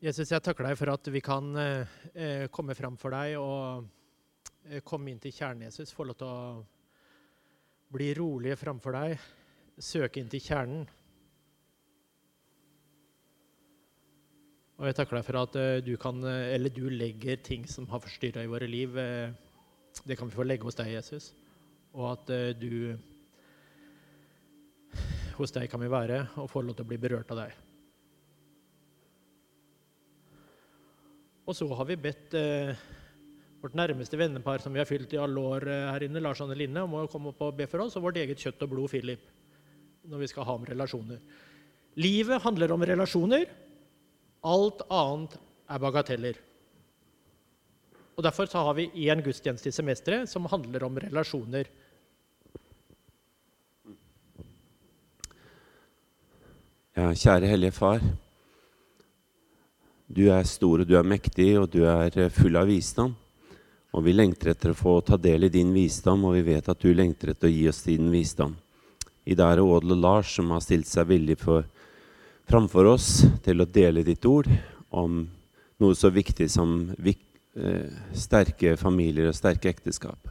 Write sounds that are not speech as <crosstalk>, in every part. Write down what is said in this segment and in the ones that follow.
Jesus, jeg takker deg for at vi kan eh, komme fram for deg og eh, komme inn til kjernen, Jesus. Få lov til å bli rolige framfor deg, søke inn til kjernen. Og jeg takker deg for at eh, du kan, eh, eller du legger ting som har forstyrra i våre liv. Eh, det kan vi få legge hos deg, Jesus. Og at eh, du Hos deg kan vi være og få lov til å bli berørt av deg. Og så har vi bedt eh, vårt nærmeste vennepar som vi har fylt i alle år eh, her inne, Lars Anne Linne, om å komme opp og be for oss, og vårt eget kjøtt og blod, Philip, når vi skal ha om relasjoner. Livet handler om relasjoner. Alt annet er bagateller. Og Derfor så har vi én gudstjeneste i semesteret som handler om relasjoner. Ja, kjære Hellige Far. Du er stor, og du er mektig, og du er eh, full av visdom. Og vi lengter etter å få ta del i din visdom, og vi vet at du lengter etter å gi oss din visdom. I dag er det Ådel og Lars som har stilt seg villig for, framfor oss til å dele ditt ord om noe så viktig som vik, eh, sterke familier og sterke ekteskap.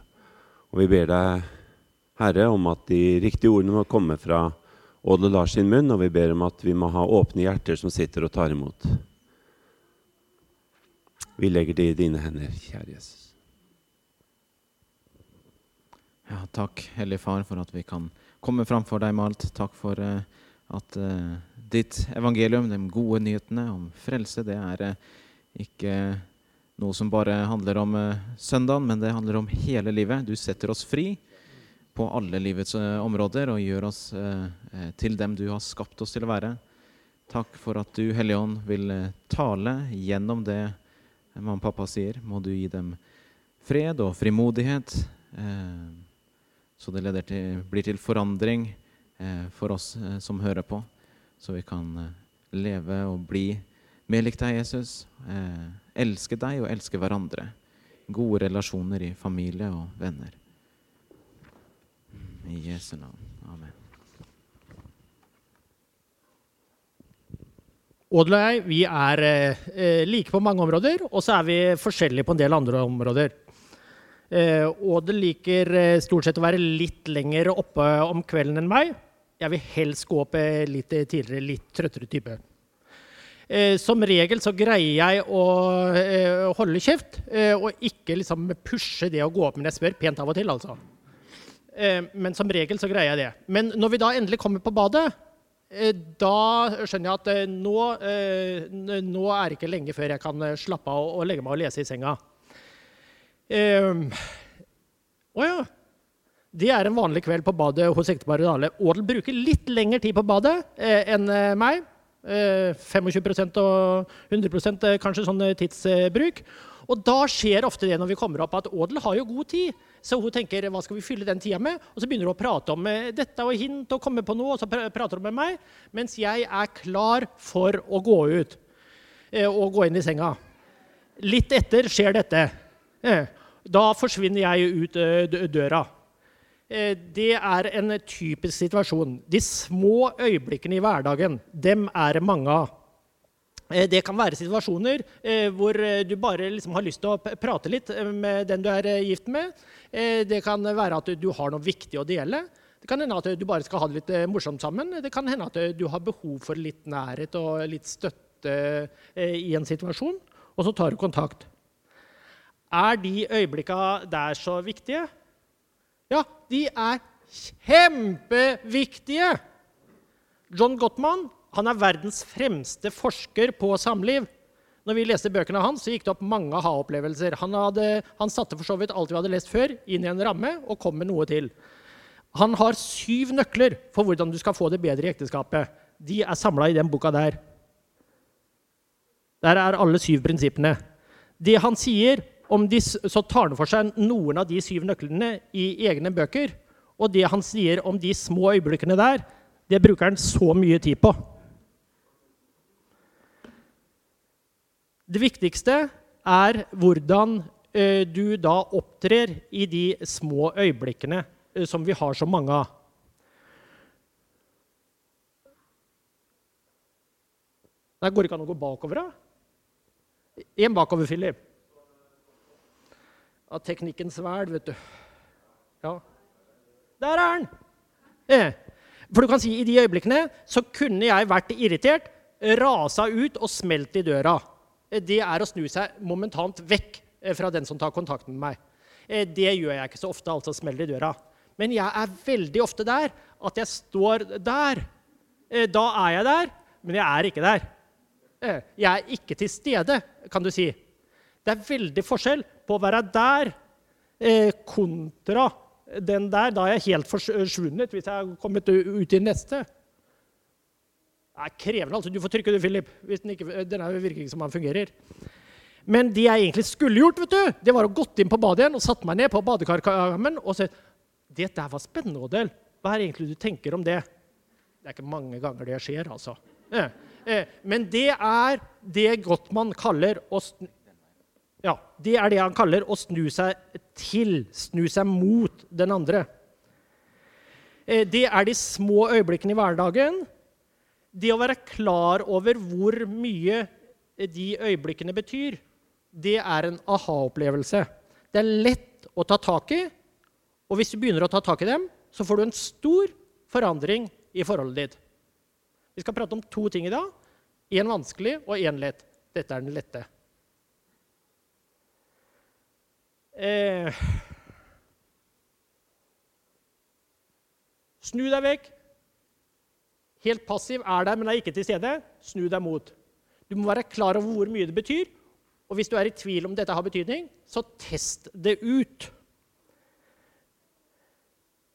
Og vi ber deg, Herre, om at de riktige ordene må komme fra Ådel og Lars sin munn, og vi ber om at vi må ha åpne hjerter som sitter og tar imot. Vi legger det i dine hender, kjære Jesus. Ja, takk, Hellige Far, for at vi kan komme framfor deg med alt. Takk for uh, at uh, ditt evangelium, de gode nyhetene om frelse, det er uh, ikke noe som bare handler om søndagen, men det handler om hele livet. Du setter oss fri på alle livets områder og gjør oss til dem du har skapt oss til å være. Takk for at du, Hellige Ånd, vil tale gjennom det mamma og pappa sier. Må du gi dem fred og frimodighet, eh, så det til, blir til forandring eh, for oss eh, som hører på, så vi kan eh, leve og bli mer lik deg, Jesus. Eh, elske deg og elske hverandre. Gode relasjoner i familie og venner. I Jesu navn. Amen. Odel og jeg vi er eh, like på mange områder, og så er vi forskjellige på en del andre områder. Eh, Odel liker eh, stort sett å være litt lenger oppe om kvelden enn meg. Jeg vil helst gå opp eh, litt tidligere, litt trøttere type. Eh, som regel så greier jeg å eh, holde kjeft og ikke liksom pushe det å gå opp, men jeg spør pent av og til, altså. Men som regel så greier jeg det. Men når vi da endelig kommer på badet, da skjønner jeg at eh, nå, eh, nå er det ikke lenge før jeg kan eh, slappe av og legge meg og lese i senga. Eh, Å ja. Det er en vanlig kveld på badet hos ekteparet Dale. Odel bruker litt lengre tid på badet eh, enn eh, meg. Eh, 25 og 100 kanskje sånn eh, tidsbruk. Og da skjer ofte det når vi kommer opp, at Odel har jo god tid. Så hun tenker hva skal vi fylle den tida med? Og så begynner hun å prate om eh, dette og hint og komme på noe, og så prater hun med meg, mens jeg er klar for å gå ut eh, og gå inn i senga. Litt etter skjer dette. Eh, Da forsvinner jeg ut døra. Det er en typisk situasjon. De små øyeblikkene i hverdagen, dem er det mange av. Eh, Det kan være situasjoner eh, hvor eh, du bare liksom har lyst til å prate litt med den du er gift med. Det kan være at du har noe viktig å dele. Det kan hende at du bare skal ha det litt morsomt sammen. Det kan hende at du har behov for litt nærhet og litt støtte i en situasjon, og så tar du kontakt. Er de øyeblikka der så viktige? Ja, de er kjempeviktige! John Gottman han er verdens fremste forsker på samliv. Når vi leste bøkene hans, så gikk det opp mange aha-opplevelser. Han, han satte for så vidt alt vi hadde lest før, inn i en ramme og kom med noe til. Han har syv nøkler for hvordan du skal få det bedre i ekteskapet. De er samla i den boka der. Der er alle syv prinsippene. Det han sier de, så tar han for seg noen av de syv nøklene i egne bøker. Og det han sier om de små øyeblikkene der, det bruker han så mye tid på. Det viktigste er hvordan eh, du da opptrer i de små øyeblikkene eh, som vi har så mange av. Der går det ikke an å gå bakover, da? Én bakover, Philip. Av teknikkens sverd, vet du. Ja. Der er den! Eh. For du kan si, I de øyeblikkene så kunne jeg vært irritert, rasa ut og smelt i døra. Eh, det er å snu seg momentant vekk eh, fra den som tar kontakt med meg. Eh, det gjør jeg ikke så ofte, altså smeller i døra. Men jeg er veldig ofte der at jeg står der. Da er jeg der, men jeg er ikke der. Jeg er ikke til stede, kan du si. Det er veldig forskjell på å være der kontra den der, da er jeg helt forsvunnet hvis jeg har kommet ut i neste. Er krevende. altså. Du får trykke, du, Philip. hvis Den ikke, denne virker ikke som den fungerer. Men det jeg egentlig skulle gjort, vet du, det var å gått inn på badet igjen og satt meg ned på badekarkammen og sett Det der var spennende, Odel. Hva er egentlig du tenker om det? Det er ikke mange ganger det skjer, altså. Eh, eh, men det er det Gottmann kaller å ja, Det er det han kaller å snu seg til, snu seg mot den andre. Eh, det er de små øyeblikkene i hverdagen. Det å være klar over hvor mye de øyeblikkene betyr, det er en aha-opplevelse. Det er lett å ta tak i, og hvis du begynner å ta tak i dem, så får du en stor forandring i forholdet ditt. Vi skal prate om to ting i dag. Én vanskelig og én lett. Dette er den lette. Eh, snu deg vekk. Helt passiv er der, men er ikke til stede. Snu deg mot. Du må være klar over hvor mye det betyr. Og hvis du er i tvil om dette har betydning, så test det ut.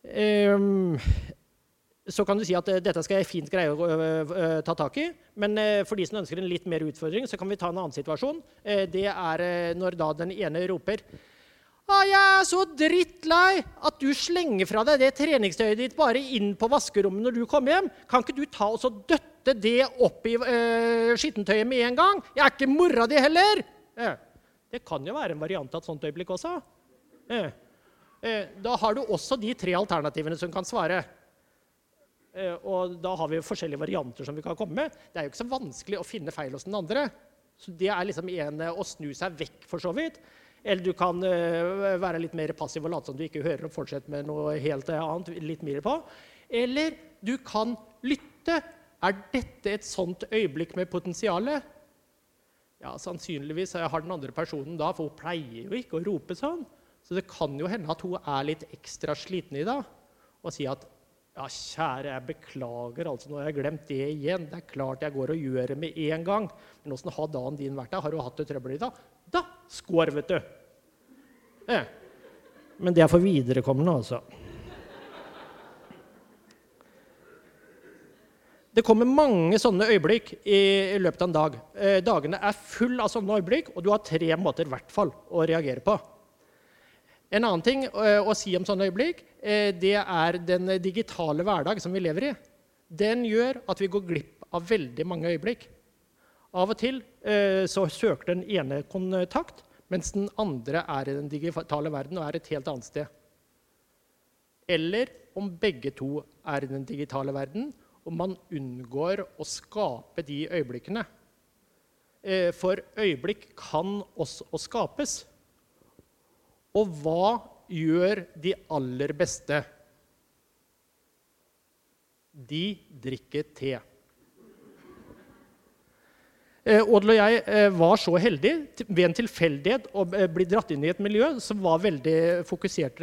Um, så kan du si at uh, dette skal jeg fint greie å uh, uh, ta tak i. Men for de som ønsker en litt mer utfordring, så kan vi ta en annen situasjon. det er når da den ene roper Ah, 'Jeg er så drittlei at du slenger fra deg det treningstøyet ditt bare inn på vaskerommet når du kommer hjem.' 'Kan ikke du ta og døtte det opp i uh, skittentøyet med en gang?' 'Jeg er ikke mora di heller.' Eh, det kan jo være en variant av et sånt øyeblikk også. Eh, eh, da har du også de tre alternativene som kan svare. Eh, og da har vi forskjellige varianter som vi kan komme med. Det er jo ikke så vanskelig å finne feil hos den andre. Så det er liksom en å snu seg vekk, for så vidt. Eller du kan uh, være litt mer passiv og late som du ikke hører, og fortsette med noe helt annet. litt mer på. Eller du kan lytte. Er dette et sånt øyeblikk med potensial? Ja, sannsynligvis har den andre personen da, for hun pleier jo ikke å rope sånn. Så det kan jo hende at hun er litt ekstra sliten i dag og si at ja, kjære, jeg beklager, altså, nå har jeg glemt det igjen. Det er klart jeg går og gjør det med en gang. Men åssen har dagen din vært? da? Har du hatt det trøbbel i dag? Da skår, vet du. Eh. Men det er for viderekommende, altså. Det kommer mange sånne øyeblikk i, løpet av en dag. Eh, dagene er full av sånne øyeblikk, og du har tre måter hvert fall å reagere på. En annen ting eh, å si om sånne øyeblikk, eh, det er den digitale hverdag som vi lever i. Den gjør at vi går glipp av veldig mange øyeblikk. Av og til eh, så søker den ene kontakt, mens den andre er i den digitale verden og er et helt annet sted. Eller om begge to er i den digitale verden, og man unngår å skape de øyeblikkene. Eh, for øyeblikk kan også skapes. Og hva gjør de aller beste? De drikker te. Eh, Odel og jeg eh, var så heldige ved en tilfeldighet å eh, bli dratt inn i et miljø som var veldig fokusert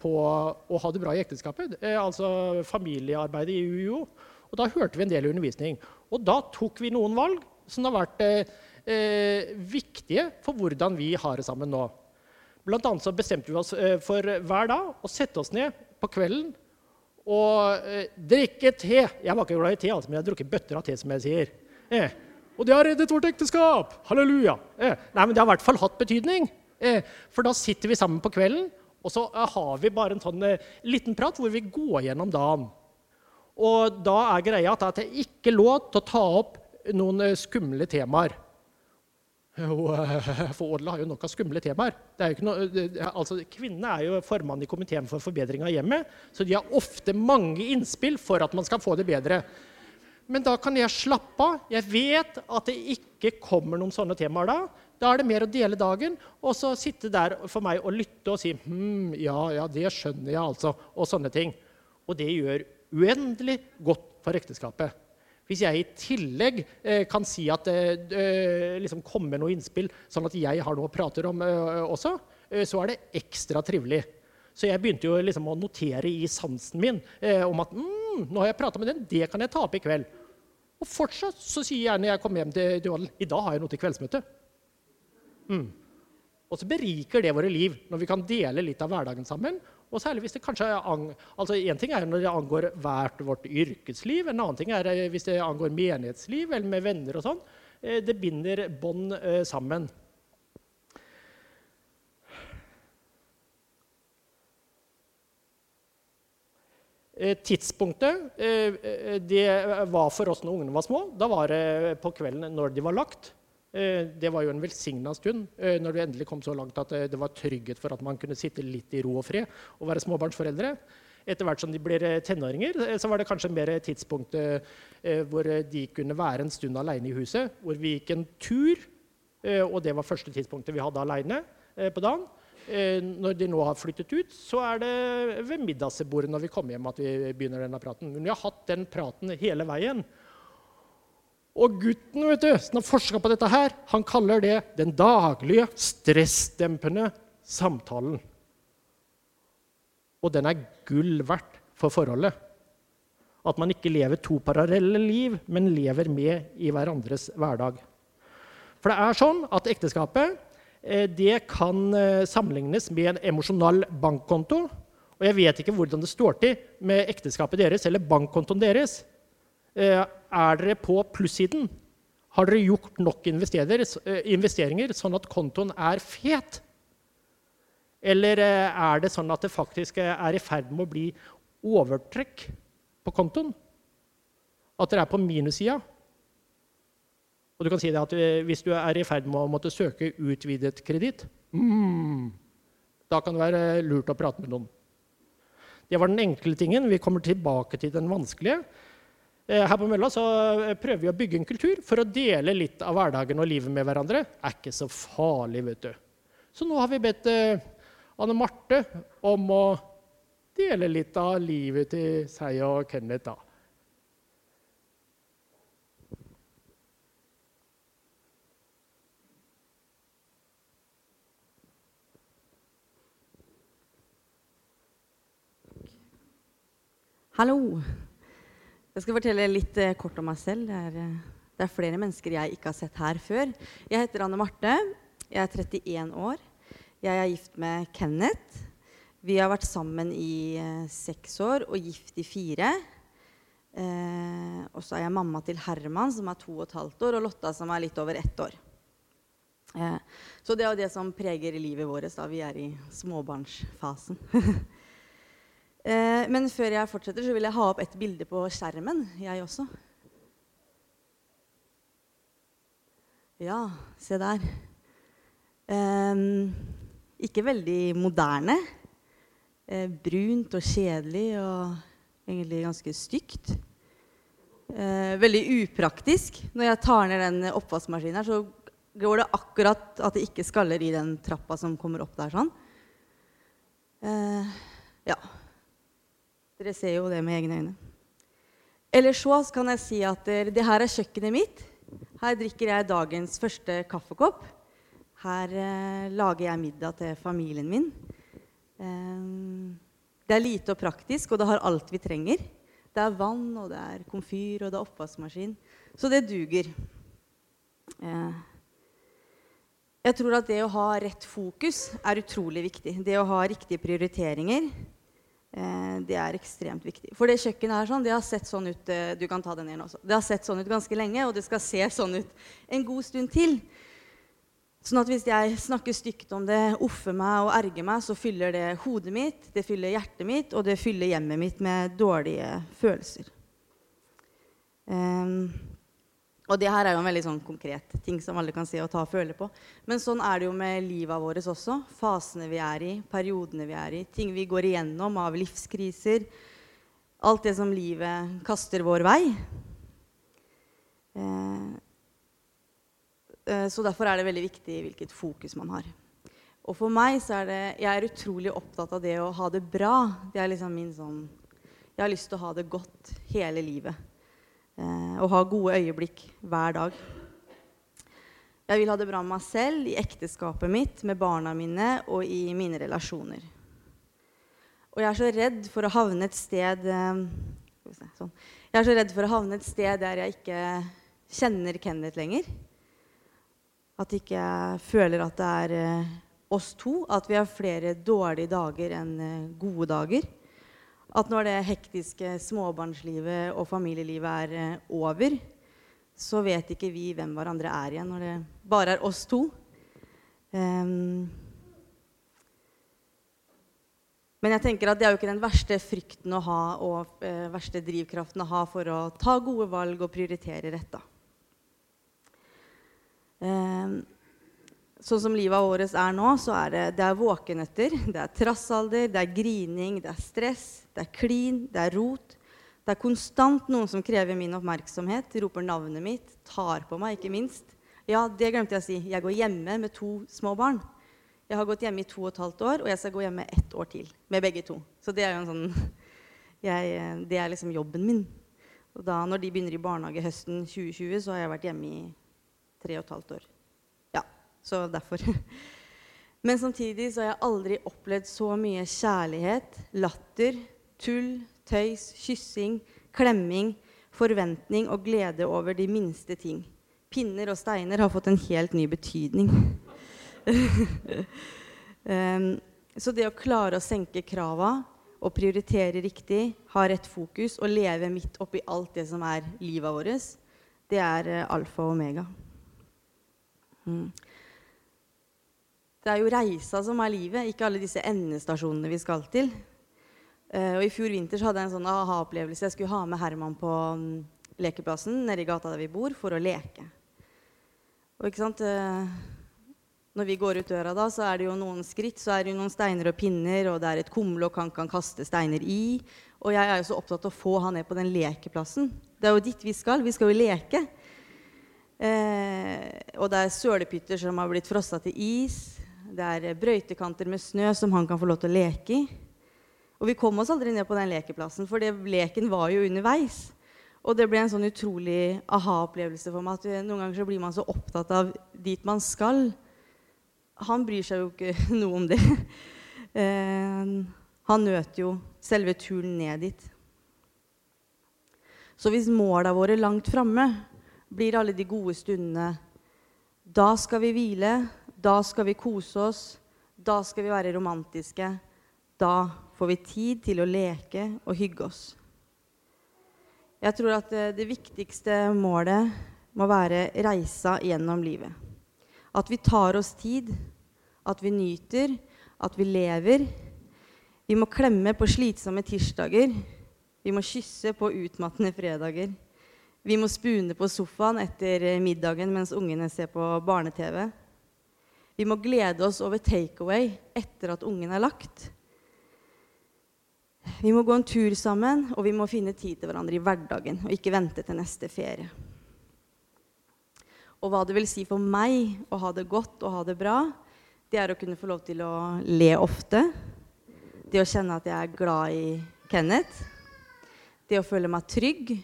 på å ha det bra i ekteskapet. Altså familiearbeidet i UiO. Og da hørte vi en del undervisning. Og da tok vi noen valg som har vært viktige for hvordan vi har det sammen nå. Blant annet så bestemte vi oss for hver dag å sette oss ned på kvelden og drikke te. Jeg var ikke glad i te, altså, men jeg har drukket bøtter av te, som jeg sier. Eh, og det har reddet vårt ekteskap! Halleluja! Eh, nei, men det har i hvert fall hatt betydning. Eh, for da sitter vi sammen på kvelden, og så eh, har vi bare en sånn eh, liten prat hvor vi går gjennom dagen. Og da er greia at det er ikke lov til å ta opp noen eh, skumle temaer. For Odla har jo nok av skumle temaer. Noe, altså, kvinnene er jo formann i komiteen for forbedring av hjemmet, så de har ofte mange innspill for at man skal få det bedre. Men da kan jeg slappe av. Jeg vet at det ikke kommer noen sånne temaer da. Da er det mer å dele dagen og så sitte der for meg og lytte og si hm, ja, ja, det skjønner jeg, altså. Og sånne ting. Og det gjør uendelig godt for ekteskapet. Hvis jeg i tillegg eh, kan si at det eh, liksom kommer noe innspill, sånn at jeg har noe å prate om eh, også, eh, så er det ekstra trivelig. Så jeg begynte jo liksom å notere i sansen min eh, om at mm, nå har jeg prata med den, det kan jeg ta opp i kveld. Og fortsatt så sier jeg gjerne jeg kommer hjem til, til i dag har jeg noe til kveldsmøte. Mm. Og så beriker det våre liv når vi kan dele litt av hverdagen sammen. Og særlig hvis det kanskje altså En ting er når det angår hvert vårt yrkesliv. En annen ting er eh, hvis det angår menighetsliv eller med venner og sånn. Eh, det binder bånd eh, sammen. Tidspunktet det var for oss når ungene var små. Da var det på kvelden når de var lagt. Eh, det var jo en velsigna stund eh, når det endelig kom så langt at eh, det var trygghet for at man kunne sitte litt i ro og fred og være småbarnsforeldre. Etter hvert som de blir tenåringer, så var det kanskje mer tidspunkt hvor de kunne være en stund aleine i huset. Hvor vi gikk en tur, og det var første tidspunktet vi hadde aleine på dagen. Når de nå har flyttet ut, så er det ved middagsbordet når vi kommer hjem at vi begynner denne praten. Men vi har hatt den praten hele veien. Og gutten vet du, som har forska på dette, her, han kaller det den daglige, stressdempende samtalen. Og den er gull verdt for forholdet. At man ikke lever to parallelle liv, men lever med i hverandres hverdag. For det er sånn at ekteskapet eh, det kan eh, sammenlignes med en emosjonal bankkonto. Og jeg vet ikke hvordan det står til med ekteskapet deres eller bankkontoen deres. Eh, er dere på plussiden? Har dere gjort nok eh, investeringer sånn at kontoen er fet? Eller eh, er det sånn at det faktisk er i ferd med å bli overtrekk på kontoen? At dere er på minussida? Og du kan si at hvis du er i ferd med å måtte søke utvidet kreditt, mm, da kan det være lurt å prate med noen. Det var den enkle tingen. Vi kommer tilbake til den vanskelige. Eh, her på mølla så eh, prøver vi å bygge en kultur for å dele litt av hverdagen og livet med hverandre. Det er ikke så farlig, vet du. Så nå har vi bedt eh, Anne Marte om å dele litt av livet til seg og Kenneth. da. Hallo. Jeg skal fortelle litt eh, kort om meg selv. Det er, eh, det er, flere mennesker jeg ikke har sett her før. Jeg heter Anne Marte. Jeg er 31 år. Jeg er gift med Kenneth. Vi har vært sammen i eh, seks år og gift i fire. Eh, og så er jeg mamma til Herman, som er to og et halvt år, og Lotta, som er litt over ett år. Eh, så det er jo det som preger livet vårt da vi er i småbarnsfasen. <laughs> Eh, men før jeg fortsetter, så vil jeg ha opp et bilde på skjermen, jeg også. Ja, se der. Eh, ikke veldig moderne. Eh, brunt og kjedelig og egentlig ganske stygt. Eh, veldig upraktisk. Når jeg tar ned den oppvaskmaskinen, så går det akkurat at det ikke skaller i den trappa som kommer opp der. sånn. Eh, ja. Dere ser jo det med egne øyne. Eller så kan jeg si at det her er kjøkkenet mitt. Her drikker jeg dagens første kaffekopp. Her eh, lager jeg middag til familien min. Eh, det er lite og praktisk, og det har alt vi trenger. Det er vann, og det er komfyr, og det er oppvaskmaskin. Så det duger. Eh, jeg tror at det å ha rett fokus er utrolig viktig. Det å ha riktige prioriteringer. Eh, det er ekstremt viktig. For det kjøkkenet her sånn, det har sett sånn ut eh, du kan ta den også. Det har sett sånn ut ganske lenge, og det skal se sånn ut en god stund til. Sånn at hvis jeg snakker stygt om det, offer meg og erger meg, så fyller det hodet mitt, det fyller hjertet mitt, og det fyller hjemmet mitt med dårlige følelser. Um, og det her er jo en veldig sånn konkret ting som alle kan se og ta og føle på. Men sånn er det jo med livet vårt også. Fasene vi er i, periodene vi er i, ting vi går igjennom av livskriser. Alt det som livet kaster vår vei. Eh, Eh, så derfor er det veldig viktig hvilket fokus man har. Og for meg så er det Jeg er utrolig opptatt av det å ha det bra. Det er liksom min sånn Jeg har lyst til å ha det godt hele livet. Eh, og ha gode øyeblikk hver dag. Jeg vil ha det bra med meg selv, i ekteskapet mitt, med barna mine og i mine relasjoner. Og jeg er så redd for å havne et sted eh, sånn. Jeg er så redd for å havne et sted der jeg ikke kjenner Kenneth lenger. At ikke jeg føler at det er eh, oss to. At vi har flere dårlige dager enn gode dager. At når det hektiske småbarnslivet og familielivet er eh, over, så vet ikke vi hvem hverandre er igjen når det bare er oss to. Um, men jeg tenker at det er jo ikke den verste frykten å ha og eh, verste drivkraften å ha for å ta gode valg og prioritere retta. Um, sånn som livet vårt er nå, så er det, det er våkenetter, det er trassalder, det er grining, det er stress, det er klin, det er rot. Det er konstant noen som krever min oppmerksomhet, roper navnet mitt, tar på meg, ikke minst. Ja, det glemte jeg å si. Jeg går hjemme med to små barn. Jeg har gått hjemme i to og et halvt år, og jeg skal gå hjemme ett år til med begge to. Så det er jo en sånn jeg, Det er liksom jobben min. Og da når de begynner i barnehage høsten 2020, så har jeg vært hjemme i tre og et halvt år. Så derfor. <laughs> Men samtidig så har jeg aldri opplevd så mye kjærlighet, latter, tull, tøys, kyssing, klemming, forventning og glede over de minste ting. Pinner og steiner har fått en helt ny betydning. um, <laughs> så det å klare å senke krava og prioritere riktig, ha rett fokus og leve midt oppi alt det som er livet vårt, det er uh, alfa og omega. Mm. Det er jo reisa som er livet, ikke alle disse endestasjonene vi skal til. Uh, og I fjor vinter hadde jeg en sånn aha-opplevelse. Jeg skulle ha med Herman på um, lekeplassen nede i gata der vi bor, for å leke. Og ikke sant, uh, Når vi går ut døra, da, så er det jo noen skritt, så er det jo noen steiner og pinner, og det er et kumlokk han kan kaste steiner i. Og jeg er jo så opptatt av å få han ned på den lekeplassen. Det er jo dit vi skal. Vi skal jo leke. Eh, og det er sølepytter som har blitt frossa til is. Det er brøytekanter med snø som han kan få lov til å leke i. Og vi kom oss aldri ned på den lekeplassen, for det, leken var jo underveis. Og det ble en sånn utrolig aha-opplevelse for meg. at Noen ganger så blir man så opptatt av dit man skal. Han bryr seg jo ikke <laughs> noe om det. <laughs> Eh, han nøt jo selve turen ned dit. Så hvis måla våre langt framme blir alle de gode stundene Da skal vi hvile, da skal vi kose oss, da skal vi være romantiske. Da får vi tid til å leke og hygge oss. Jeg tror at det, det viktigste målet må være reisa gjennom livet. At vi tar oss tid, at vi nyter, at vi lever. Vi må klemme på slitsomme tirsdager. Vi må kysse på utmattende fredager. Vi må spune på sofaen etter middagen mens ungene ser på barne-TV. Vi må glede oss over takeaway etter at ungen er lagt. Vi må gå en tur sammen, og vi må finne tid til hverandre i hverdagen. Og ikke vente til neste ferie. Og hva det vil si for meg å ha det godt og ha det bra, det er å kunne få lov til å le ofte. Det å kjenne at jeg er glad i Kenneth. Det å føle meg trygg.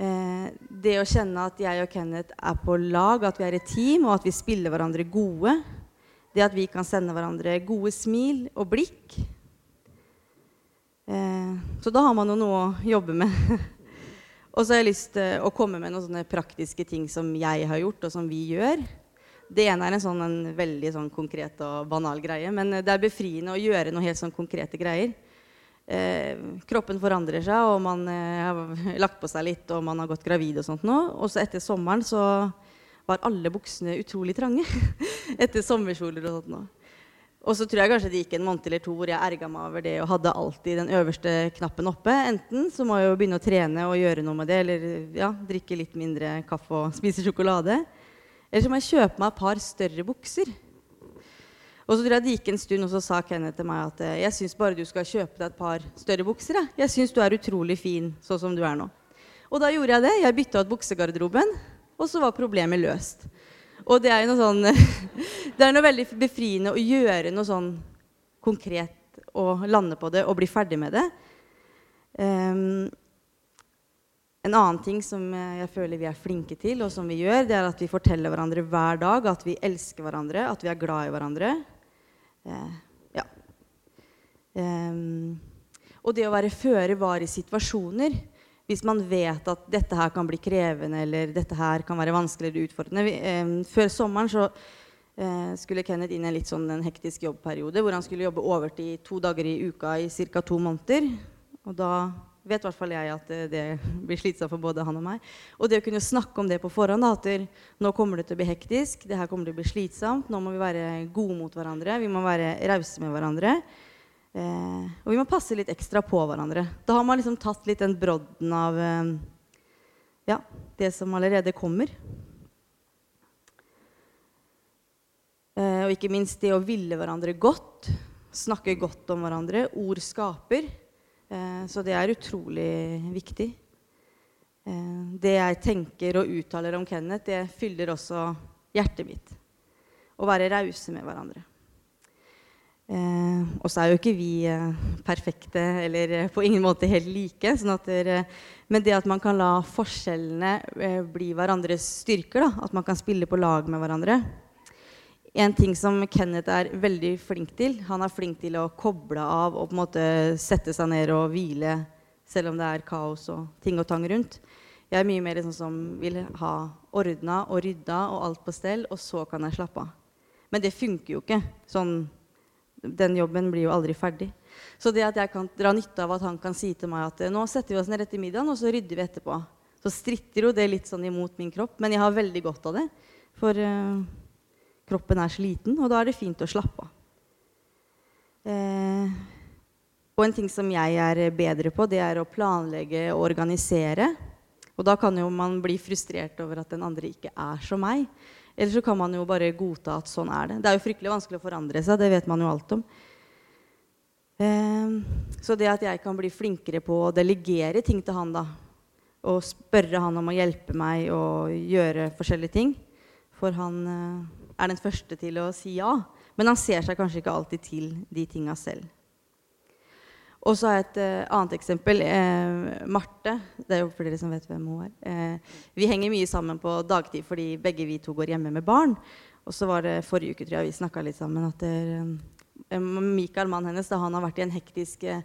Eh, det å kjenne at jeg og Kenneth er på lag, at vi er et team, og at vi spiller hverandre gode. Det at vi kan sende hverandre gode smil og blikk. Eh, så da har man jo noe å jobbe med. <laughs> og så har jeg lyst til å komme med noen sånne praktiske ting som jeg har gjort, og som vi gjør. Det ene er en, sånn, en veldig sånn konkret og banal greie, men det er befriende å gjøre noe helt sånn konkrete greier. Eh, kroppen forandrer seg, og man eh, har <laughs> lagt på seg litt, og man har gått gravid og sånt nå. Og så etter sommeren så var alle buksene utrolig trange. <laughs> etter sommerkjoler og sånt nå. Og så tror jeg kanskje det gikk en måned eller to hvor jeg erga meg over det og hadde alltid den øverste knappen oppe. Enten så må jeg jo begynne å trene og gjøre noe med det, eller ja, drikke litt mindre kaffe og <laughs> spise sjokolade. Eller så må jeg kjøpe meg et par større bukser. Og så tror jeg det gikk en stund, og så sa Kenneth til meg at eh, jeg syns bare du skal kjøpe deg et par større bukser. Jeg, jeg syns du er utrolig fin sånn som du er nå. Og da gjorde jeg det. Jeg bytta ut buksegarderoben. og så var problemet løst. Og det er jo noe sånn <laughs> Det er noe veldig befriende å gjøre noe sånn konkret og lande på det og bli ferdig med det. Um, en annen ting som jeg føler vi er flinke til, og som vi gjør, det er at vi forteller hverandre hver dag at vi elsker hverandre, at vi er glad i hverandre. Uh, ja. Um, og det å være føre var i situasjoner hvis man vet at dette her kan bli krevende eller dette her kan være vanskelig eller utfordrende. Vi, eh, før sommeren så eh, skulle Kenneth inn i en litt sånn en hektisk jobbperiode hvor han skulle jobbe overtid to dager i uka i ca. to måneder. Og da vet i hvert fall jeg at det, det blir slitsomt for både han og meg. Og det å kunne snakke om det på forhånd, at nå kommer det til å bli hektisk, det her kommer til å bli slitsomt, nå må vi være gode mot hverandre, vi må være rause med hverandre. Eh, og vi må passe litt ekstra på hverandre. Da har man liksom tatt litt den brodden av eh, ja, det som allerede kommer. Eh, og ikke minst det å ville hverandre godt. Snakke godt om hverandre. Ord skaper. Eh, så det er utrolig viktig. Eh, det jeg tenker og uttaler om Kenneth, det fyller også hjertet mitt. Å være rause med hverandre. Eh, og så er jo ikke vi perfekte eller på ingen måte helt like. Sånn der, men det at man kan la forskjellene bli hverandres styrker, da, at man kan spille på lag med hverandre En ting som Kenneth er veldig flink til, han er flink til å koble av og på en måte sette seg ned og hvile selv om det er kaos og ting og tang rundt. Jeg er mye mer sånn som vil ha ordna og rydda og alt på stell, og så kan jeg slappe av. Men det funker jo ikke. sånn den jobben blir jo aldri ferdig. Så det at jeg kan dra nytte av at han kan si til meg at nå setter vi oss ned etter middagen, og så rydder vi etterpå. Så stritter jo det litt sånn imot min kropp, men jeg har veldig godt av det. For uh, kroppen er sliten, og da er det fint å slappe av. Eh, og en ting som jeg er bedre på, det er å planlegge og organisere. Og da kan jo man bli frustrert over at den andre ikke er som meg. Eller så kan man jo bare godta at sånn er det. Det er jo fryktelig vanskelig å forandre seg. Det vet man jo alt om. Eh, så det at jeg kan bli flinkere på å delegere ting til han, da, og spørre han om å hjelpe meg å gjøre forskjellige ting For han eh, er den første til å si ja. Men han ser seg kanskje ikke alltid til de tinga selv. Og så har jeg et uh, annet eksempel. Eh, Marte. Det er jo flere som vet hvem hun er. Eh, vi henger mye sammen på dagtid fordi begge vi to går hjemme med barn. Og så var det forrige uke tror jeg, vi snakka litt sammen at der, eh, Mikael, mannen hennes, da, han har vært i en hektisk eh,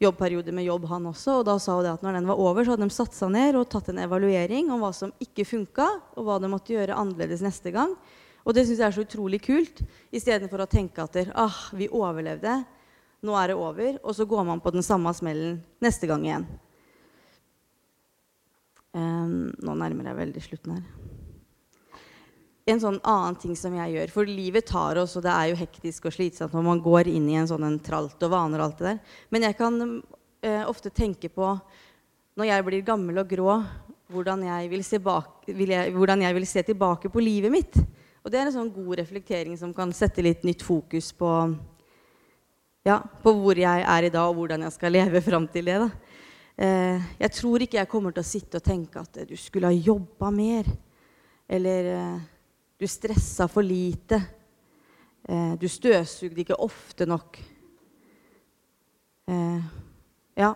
jobbperiode med jobb, han også. Og da sa hun det at når den var over, så hadde de satt seg ned og tatt en evaluering om hva som ikke funka, og hva de måtte gjøre annerledes neste gang. Og det syns jeg er så utrolig kult, istedenfor å tenke at ah, vi overlevde. Nå er det over. Og så går man på den samme smellen neste gang igjen. Um, nå nærmer jeg veldig slutten her. En sånn annen ting som jeg gjør For livet tar oss, og det er jo hektisk og slitsomt når man går inn i en sånn en tralt og vaner og alt det der. Men jeg kan uh, ofte tenke på, når jeg blir gammel og grå, hvordan jeg, vil se bak, vil jeg, hvordan jeg vil se tilbake på livet mitt. Og det er en sånn god reflektering som kan sette litt nytt fokus på ja, på hvor jeg er i dag, og hvordan jeg skal leve fram til det. da. Eh, jeg tror ikke jeg kommer til å sitte og tenke at du skulle ha jobba mer. Eller eh, du stressa for lite. Eh, du støvsugde ikke ofte nok. Eh, ja.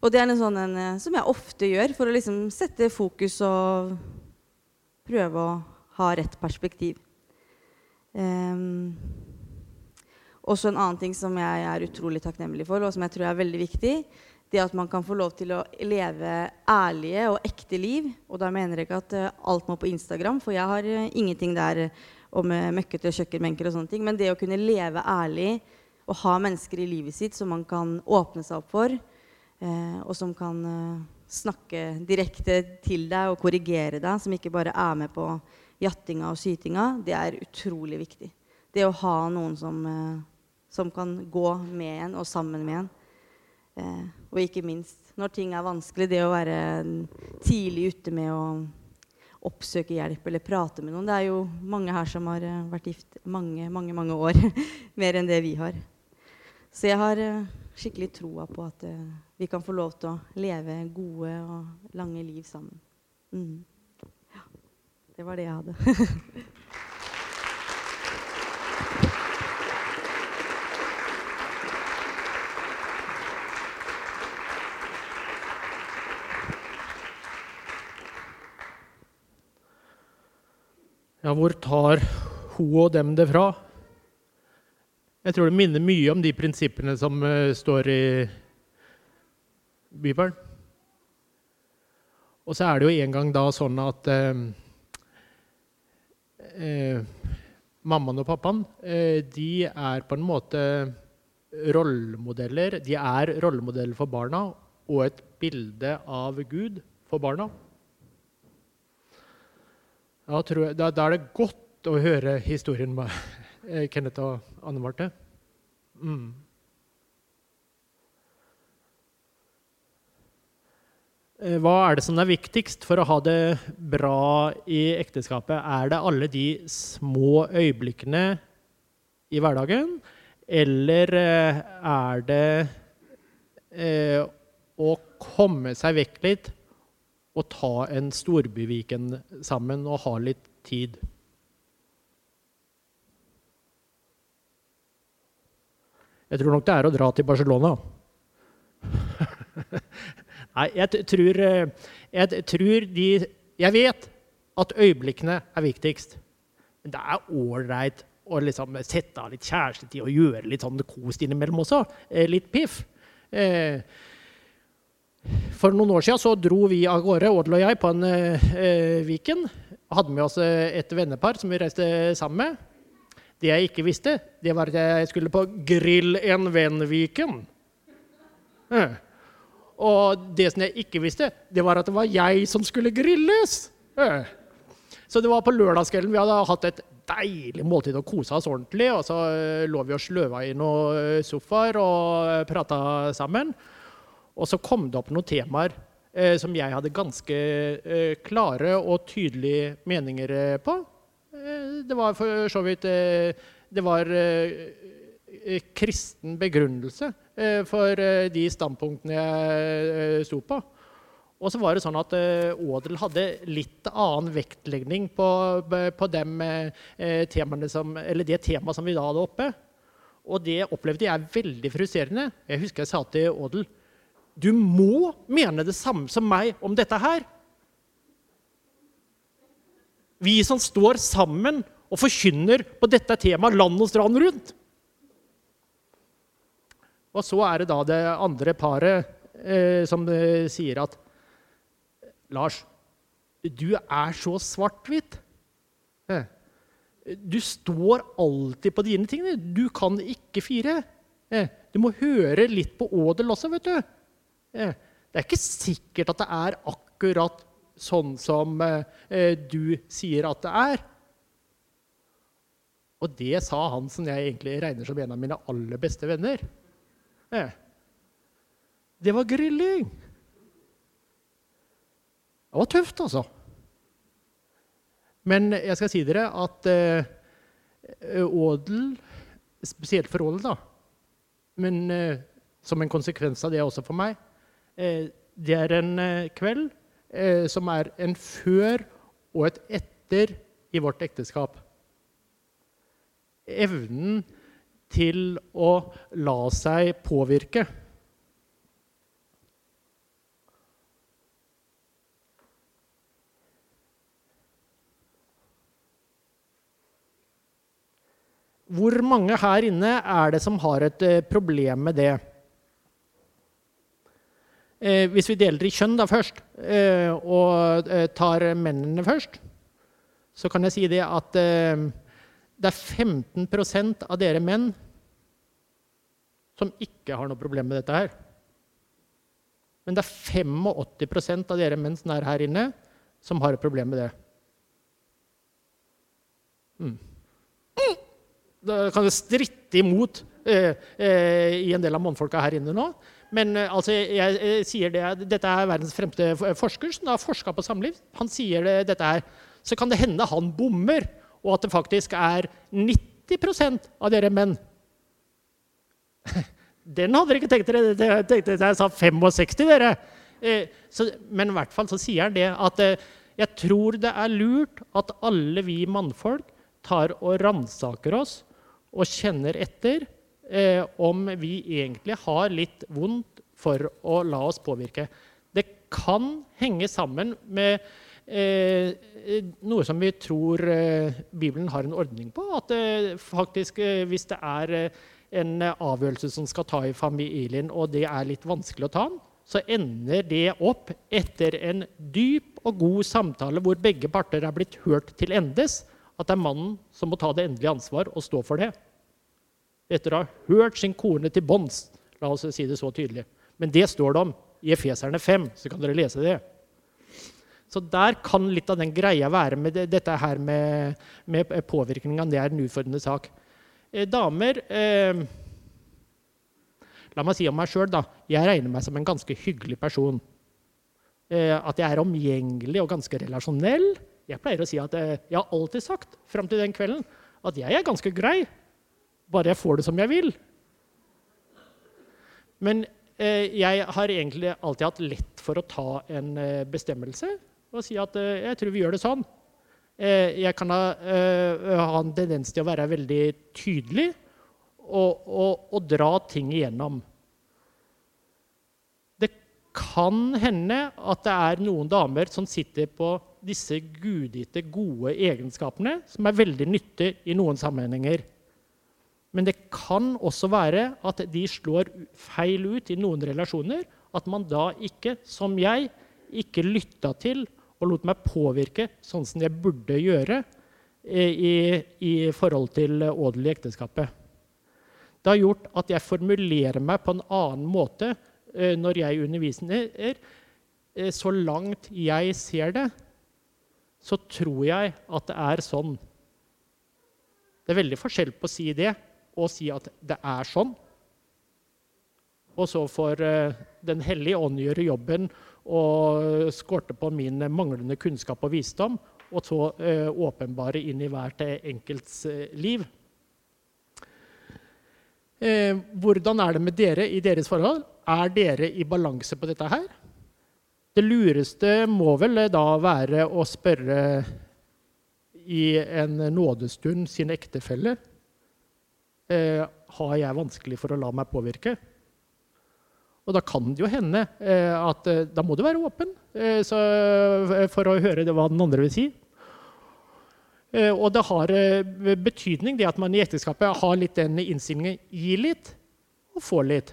Og det er en sånn en, eh, som jeg ofte gjør for å liksom sette fokus og prøve å ha rett perspektiv. Um, også en annen ting som jeg er utrolig takknemlig for, og som jeg tror er veldig viktig, det at man kan få lov til å leve ærlige og ekte liv. Og da mener jeg ikke at uh, alt må på Instagram, for jeg har uh, ingenting der om uh, møkkete kjøkkenbenker og sånne ting. Men det å kunne leve ærlig og ha mennesker i livet sitt som man kan åpne seg opp for, og som kan snakke direkte til deg og korrigere deg, som ikke bare er med på jattinga og sytinga, det er utrolig viktig. Det å ha noen som som kan gå med en og sammen med en. Eh, og ikke minst når ting er vanskelig, det å være tidlig ute med å oppsøke hjelp eller prate med noen. Det er jo mange her som har uh, vært gift mange, mange, mange år. <laughs> Mer enn det vi har. Så jeg har skikkelig troa på at vi kan få lov til å leve gode og lange liv sammen. Mm. Det var det jeg hadde. <laughs> Ja, hvor tar hun og dem det fra? Jeg tror det minner mye om de prinsippene som eh, står i Bibelen. Og så er det jo en gang da sånn at eh, mammaen og pappaen eh, de er på en måte rollemodeller. De er rollemodeller for barna og et bilde av Gud for barna. Da, jeg, da, da, er det godt å høre historien med <laughs> eh, Kenneth og Anne Marte. Mm. Hva er det som er viktigst for å ha det bra i ekteskapet? Er det alle de små øyeblikkene i hverdagen? Eller eh, er det eh, å komme seg vekk litt og ta en storbyviken sammen og ha litt tid. Jeg tror nok det er å dra til Barcelona. <laughs> Nei, jeg tror, jeg tror de Jeg vet at øyeblikkene er viktigst. Men det er ålreit å liksom sette av litt kjærestetid og gjøre litt sånn kos innimellom også. Eh, litt piff. Eh, for noen år siden så dro vi av gårde, Odel og jeg, på en eh, Viken. Hadde med oss eh, et vennepar som vi reiste sammen med. Det jeg ikke visste, det var at jeg skulle på Grill en venn-Viken. Eh. Og det som jeg ikke visste, det var at det var jeg som skulle grilles. Så det var på lørdagskvelden. Vi hadde hatt et deilig måltid og kosa oss ordentlig. Og så eh, lå vi og sløva i noen eh, sofaer og eh, prata sammen. Og så kom det opp noen temaer som jeg hadde ganske klare og tydelige meninger på. Det var for så vidt Det var kristen begrunnelse for de standpunktene jeg sto på. Og så var det sånn at Odel hadde litt annen vektlegning på, på dem, som, det temaet som vi da hadde oppe. Og det opplevde jeg veldig frustrerende. Jeg husker jeg sa til Odel du må mene det samme som meg om dette her. Vi som står sammen og forkynner på dette temaet land og strand rundt. Og så er det da det andre paret eh, som eh, sier at Lars, du er så svart-hvitt. Du står alltid på dine ting. Du kan ikke fire. Du må høre litt på Ådel også, vet du. Det er ikke sikkert at det er akkurat sånn som eh, du sier at det er. Og det sa han som jeg egentlig regner som en av mine aller beste venner. Det var grilling. Det var tøft, altså. Men jeg skal si dere at eh, Ådel, spesielt for Ådel, da, men eh, som en konsekvens av det også for meg, Eh, det er en eh, kveld eh, som er en før og et etter i vårt ekteskap. Evnen til å la seg påvirke. Hvor mange her inne er det som har et problem med det? Eh, hvis vi deler i kjønn da først, eh, og eh, tar mennene først, så kan jeg si det at eh, det er 15% av dere menn som ikke har noe problem med dette her. Men det er 85% av dere menn som er her inne, som har et problem med det. Mm. Da kan det stritte imot eh, eh, i en del av mannfolka her inne nå. Men eh, altså, jeg, jeg sier det, dette er verdens fremste forsker som har forska på samliv. Han sier det, dette her. Så kan det hende han bommer, og at det faktisk er 90% av dere menn. <laughs> Den hadde dere ikke tenkt dere. Jeg tenkte jeg sa 65, dere. Eh, så, men i hvert fall så sier han det at eh, Jeg tror det er lurt at alle vi mannfolk tar og ransaker oss og kjenner etter eh, om vi egentlig har litt vondt for å la oss påvirke. Det kan henge sammen med noe som vi tror eh, Bibelen har en ordning på. At eh, faktisk, eh, hvis det er eh, en avgjørelse som skal ta i familien, og det er litt vanskelig å ta den, så ender det opp etter en dyp og god samtale hvor begge parter er blitt hørt til endes, at det er mannen som må ta det endelige ansvar og stå for det. Etter å ha hørt sin kone til bånds. La oss si det så tydelig. Men det står det om i Efeserne 5, så kan dere lese det. Så der kan litt av den greia være med det, dette her med, med påvirkninga. Det er en utfordrende sak. Eh, damer eh, La meg si om meg sjøl, da. Jeg regner meg som en ganske hyggelig person. Eh, at jeg er omgjengelig og ganske relasjonell. Jeg pleier å si at eh, jeg har alltid sagt fram til den kvelden at jeg er ganske grei, bare jeg får det som jeg vil. Men eh, jeg har egentlig alltid hatt lett for å ta en eh, bestemmelse og si at eh, jeg tror vi gjør det sånn. Eh, jeg kan ha, ha en tendens til å være veldig tydelig og, og, og dra ting igjennom. Det kan hende at det er noen damer som sitter på disse gudgitte, gode egenskapene, som er veldig nyttige i noen sammenhenger. Men det kan også være at de slår feil ut i noen relasjoner. At man da ikke, som jeg, ikke lytta til og lot meg påvirke sånn som jeg burde gjøre i, i forhold til odel i ekteskapet. Det har gjort at jeg formulerer meg på en annen måte eh, når jeg underviser. Eh, så langt jeg ser det, så tror jeg at det er sånn. Det er veldig forskjell på å si det og si at det er sånn. Og så får eh, Den hellige ånd gjøre jobben og skorte på min manglende kunnskap og visdom, og så åpenbare inn i hvert enkelts liv. Eh, hvordan er det med dere i deres forhold? Er dere i balanse på dette her? Det lureste må vel da være å spørre i en nådestund sin ektefelle eh, har jeg vanskelig for å la meg påvirke. Og da kan det jo hende eh, at eh, da må du være åpen eh, for å høre hva den andre vil si. Og det har betydning det at man i ekteskapet har litt den innstillingen gi litt og få litt.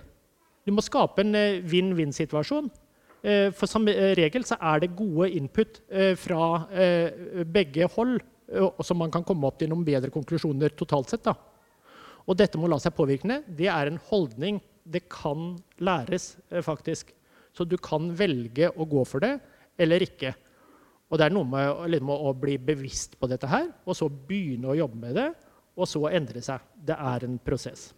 Du må skape en vinn-vinn-situasjon. For som regel så er det gode input fra begge hold, så man kan komme opp til noen bedre konklusjoner totalt sett. Da. Og dette må la seg påvirke, det er en holdning. Det kan læres, faktisk. Så du kan velge å gå for det eller ikke. Og det er noe med, liksom, å bli bevisst på dette her, og så begynne å jobbe med det, og så endre seg. Det er en prosess.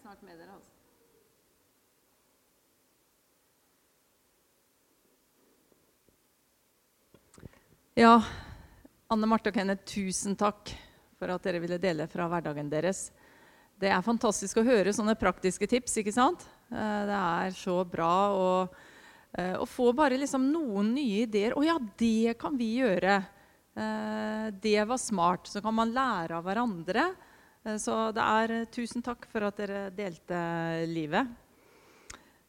Snart med dere, altså. Ja, Anne Marte og Kenneth, tusen takk for at dere ville dele fra hverdagen deres. Det er fantastisk å høre sånne praktiske tips. ikke sant? Eh, det er så bra å, eh, å få bare liksom noen nye ideer. 'Å ja, det kan vi gjøre.' Eh, det var smart. Så kan man lære av hverandre. Eh, så det er eh, tusen takk for at dere delte livet.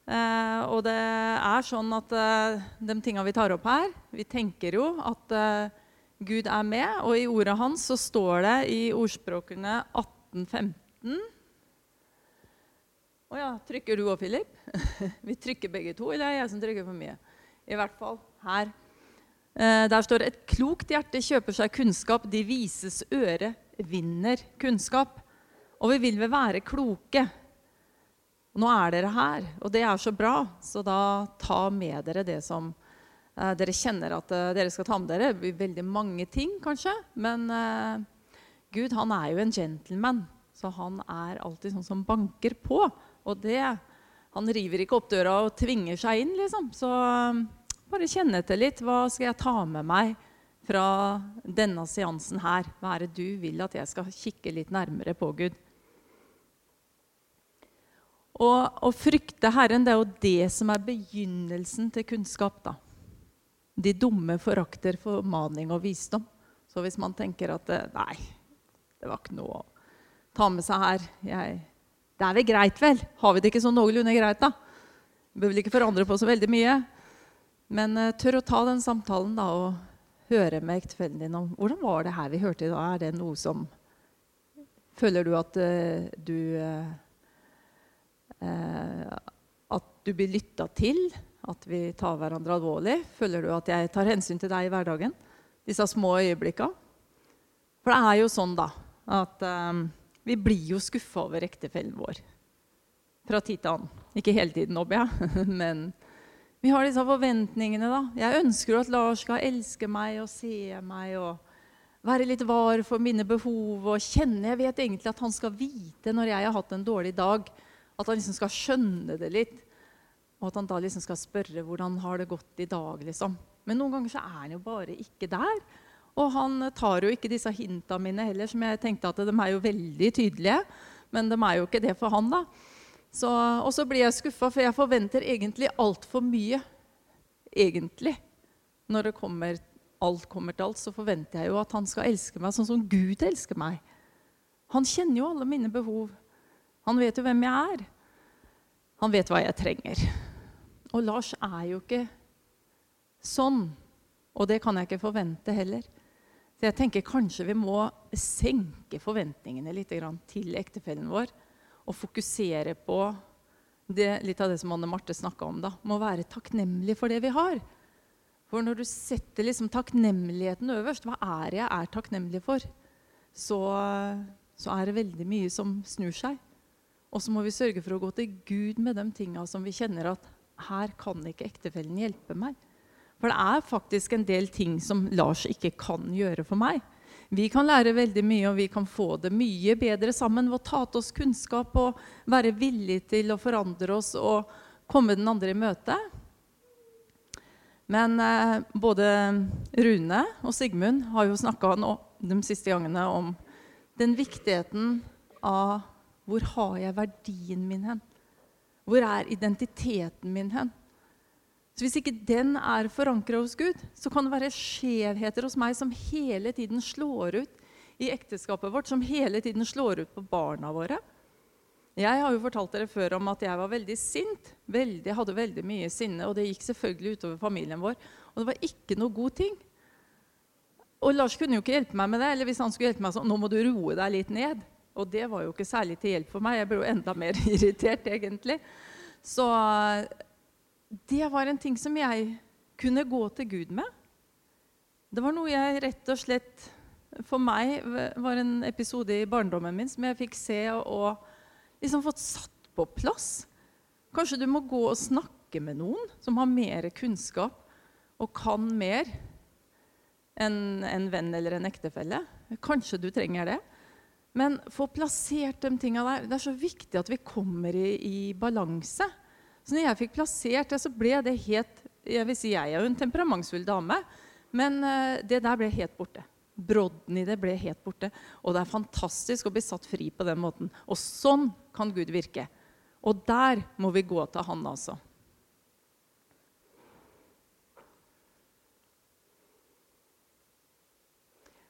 Eh, og det er sånn at de tinga vi tar opp her Vi tenker jo at Gud er med, og i ordet hans så står det i ordspråkene 1815 Å ja, trykker du òg, Philip? <laughs> vi trykker begge to, eller er det jeg som trykker for mye? I hvert fall her. Der står det et klokt hjerte kjøper seg kunnskap, de vises øre vinner kunnskap. Og vi vil vel være kloke. Nå er dere her, og det er så bra, så da ta med dere det som eh, dere kjenner at eh, dere skal ta med dere. Det blir veldig mange ting, kanskje, men eh, Gud han er jo en gentleman, så han er alltid sånn som banker på. Og det Han river ikke opp døra og tvinger seg inn, liksom. Så um, bare kjenne etter litt. Hva skal jeg ta med meg fra denne seansen her? Hva er det du vil at jeg skal kikke litt nærmere på, Gud? Og å frykte Herren, det er jo det som er begynnelsen til kunnskap, da. De dumme forakter formaning og visdom. Så hvis man tenker at nei, det var ikke noe å ta med seg her jeg, Det er vel greit, vel? Har vi det ikke sånn noenlunde greit, da? Bør vel ikke forandre på så veldig mye. Men uh, tør å ta den samtalen da, og høre med ektefellen din om hvordan var det her vi hørte i dag. Er det noe som Føler du at uh, du uh, At du blir lytta til? At vi tar hverandre alvorlig? Føler du at jeg tar hensyn til deg i hverdagen? Disse små øyeblikka? For det er jo sånn, da, at um, vi blir jo skuffa over ektefellen vår fra tid til annen. Ikke hele tiden, håper jeg, <laughs> men vi har disse forventningene. da. Jeg ønsker at Lars skal elske meg og se meg og være litt var for mine behov. og kjenne, Jeg vet egentlig at han skal vite når jeg har hatt en dårlig dag, at han liksom skal skjønne det litt. Og at han da liksom skal spørre hvordan har det gått i dag. liksom. Men noen ganger så er han jo bare ikke der. Og han tar jo ikke disse hinta mine heller, som jeg tenkte at de er jo veldig tydelige. Men de er jo ikke det for han, da. Og så blir jeg skuffa, for jeg forventer egentlig altfor mye. Egentlig. Når kommer, alt kommer til alt, så forventer jeg jo at han skal elske meg sånn som Gud elsker meg. Han kjenner jo alle mine behov. Han vet jo hvem jeg er. Han vet hva jeg trenger. Og Lars er jo ikke sånn. Og det kan jeg ikke forvente heller. Så jeg tenker kanskje vi må senke forventningene litt til ektefellen vår. Og fokusere på det, litt av det som Anne Marte snakka om. da, Må være takknemlig for det vi har. For når du setter liksom takknemligheten øverst, hva er det jeg er takknemlig for, så, så er det veldig mye som snur seg. Og så må vi sørge for å gå til Gud med de tinga som vi kjenner at her kan ikke ektefellen hjelpe meg. For det er faktisk en del ting som Lars ikke kan gjøre for meg. Vi kan lære veldig mye, og vi kan få det mye bedre sammen ved å ta til oss kunnskap og være villige til å forandre oss og komme den andre i møte. Men eh, både Rune og Sigmund har jo snakka de siste gangene om den viktigheten av hvor har jeg verdien min hen? Hvor er identiteten min hen? Så Hvis ikke den er forankra hos Gud, så kan det være skjevheter hos meg som hele tiden slår ut i ekteskapet vårt, som hele tiden slår ut på barna våre. Jeg har jo fortalt dere før om at jeg var veldig sint. Veldig, hadde veldig mye sinne, og det gikk selvfølgelig utover familien vår. Og det var ikke noe god ting. Og Lars kunne jo ikke hjelpe meg med det. eller hvis han skulle hjelpe meg sånn, nå må du roe deg litt ned. Og det var jo ikke særlig til hjelp for meg. Jeg ble jo enda mer <laughs> irritert, egentlig. Så det var en ting som jeg kunne gå til Gud med. Det var noe jeg rett og slett For meg var en episode i barndommen min som jeg fikk se og liksom fått satt på plass. Kanskje du må gå og snakke med noen som har mer kunnskap og kan mer enn en venn eller en ektefelle. Kanskje du trenger det. Men få plassert de tinga der. Det er så viktig at vi kommer i, i balanse. Så når jeg fikk plassert det, så ble det helt Jeg vil si jeg er jo en temperamentsfull dame, men eh, det der ble helt borte. Brodden i det ble helt borte. Og det er fantastisk å bli satt fri på den måten. Og sånn kan Gud virke. Og der må vi gå til Han, altså.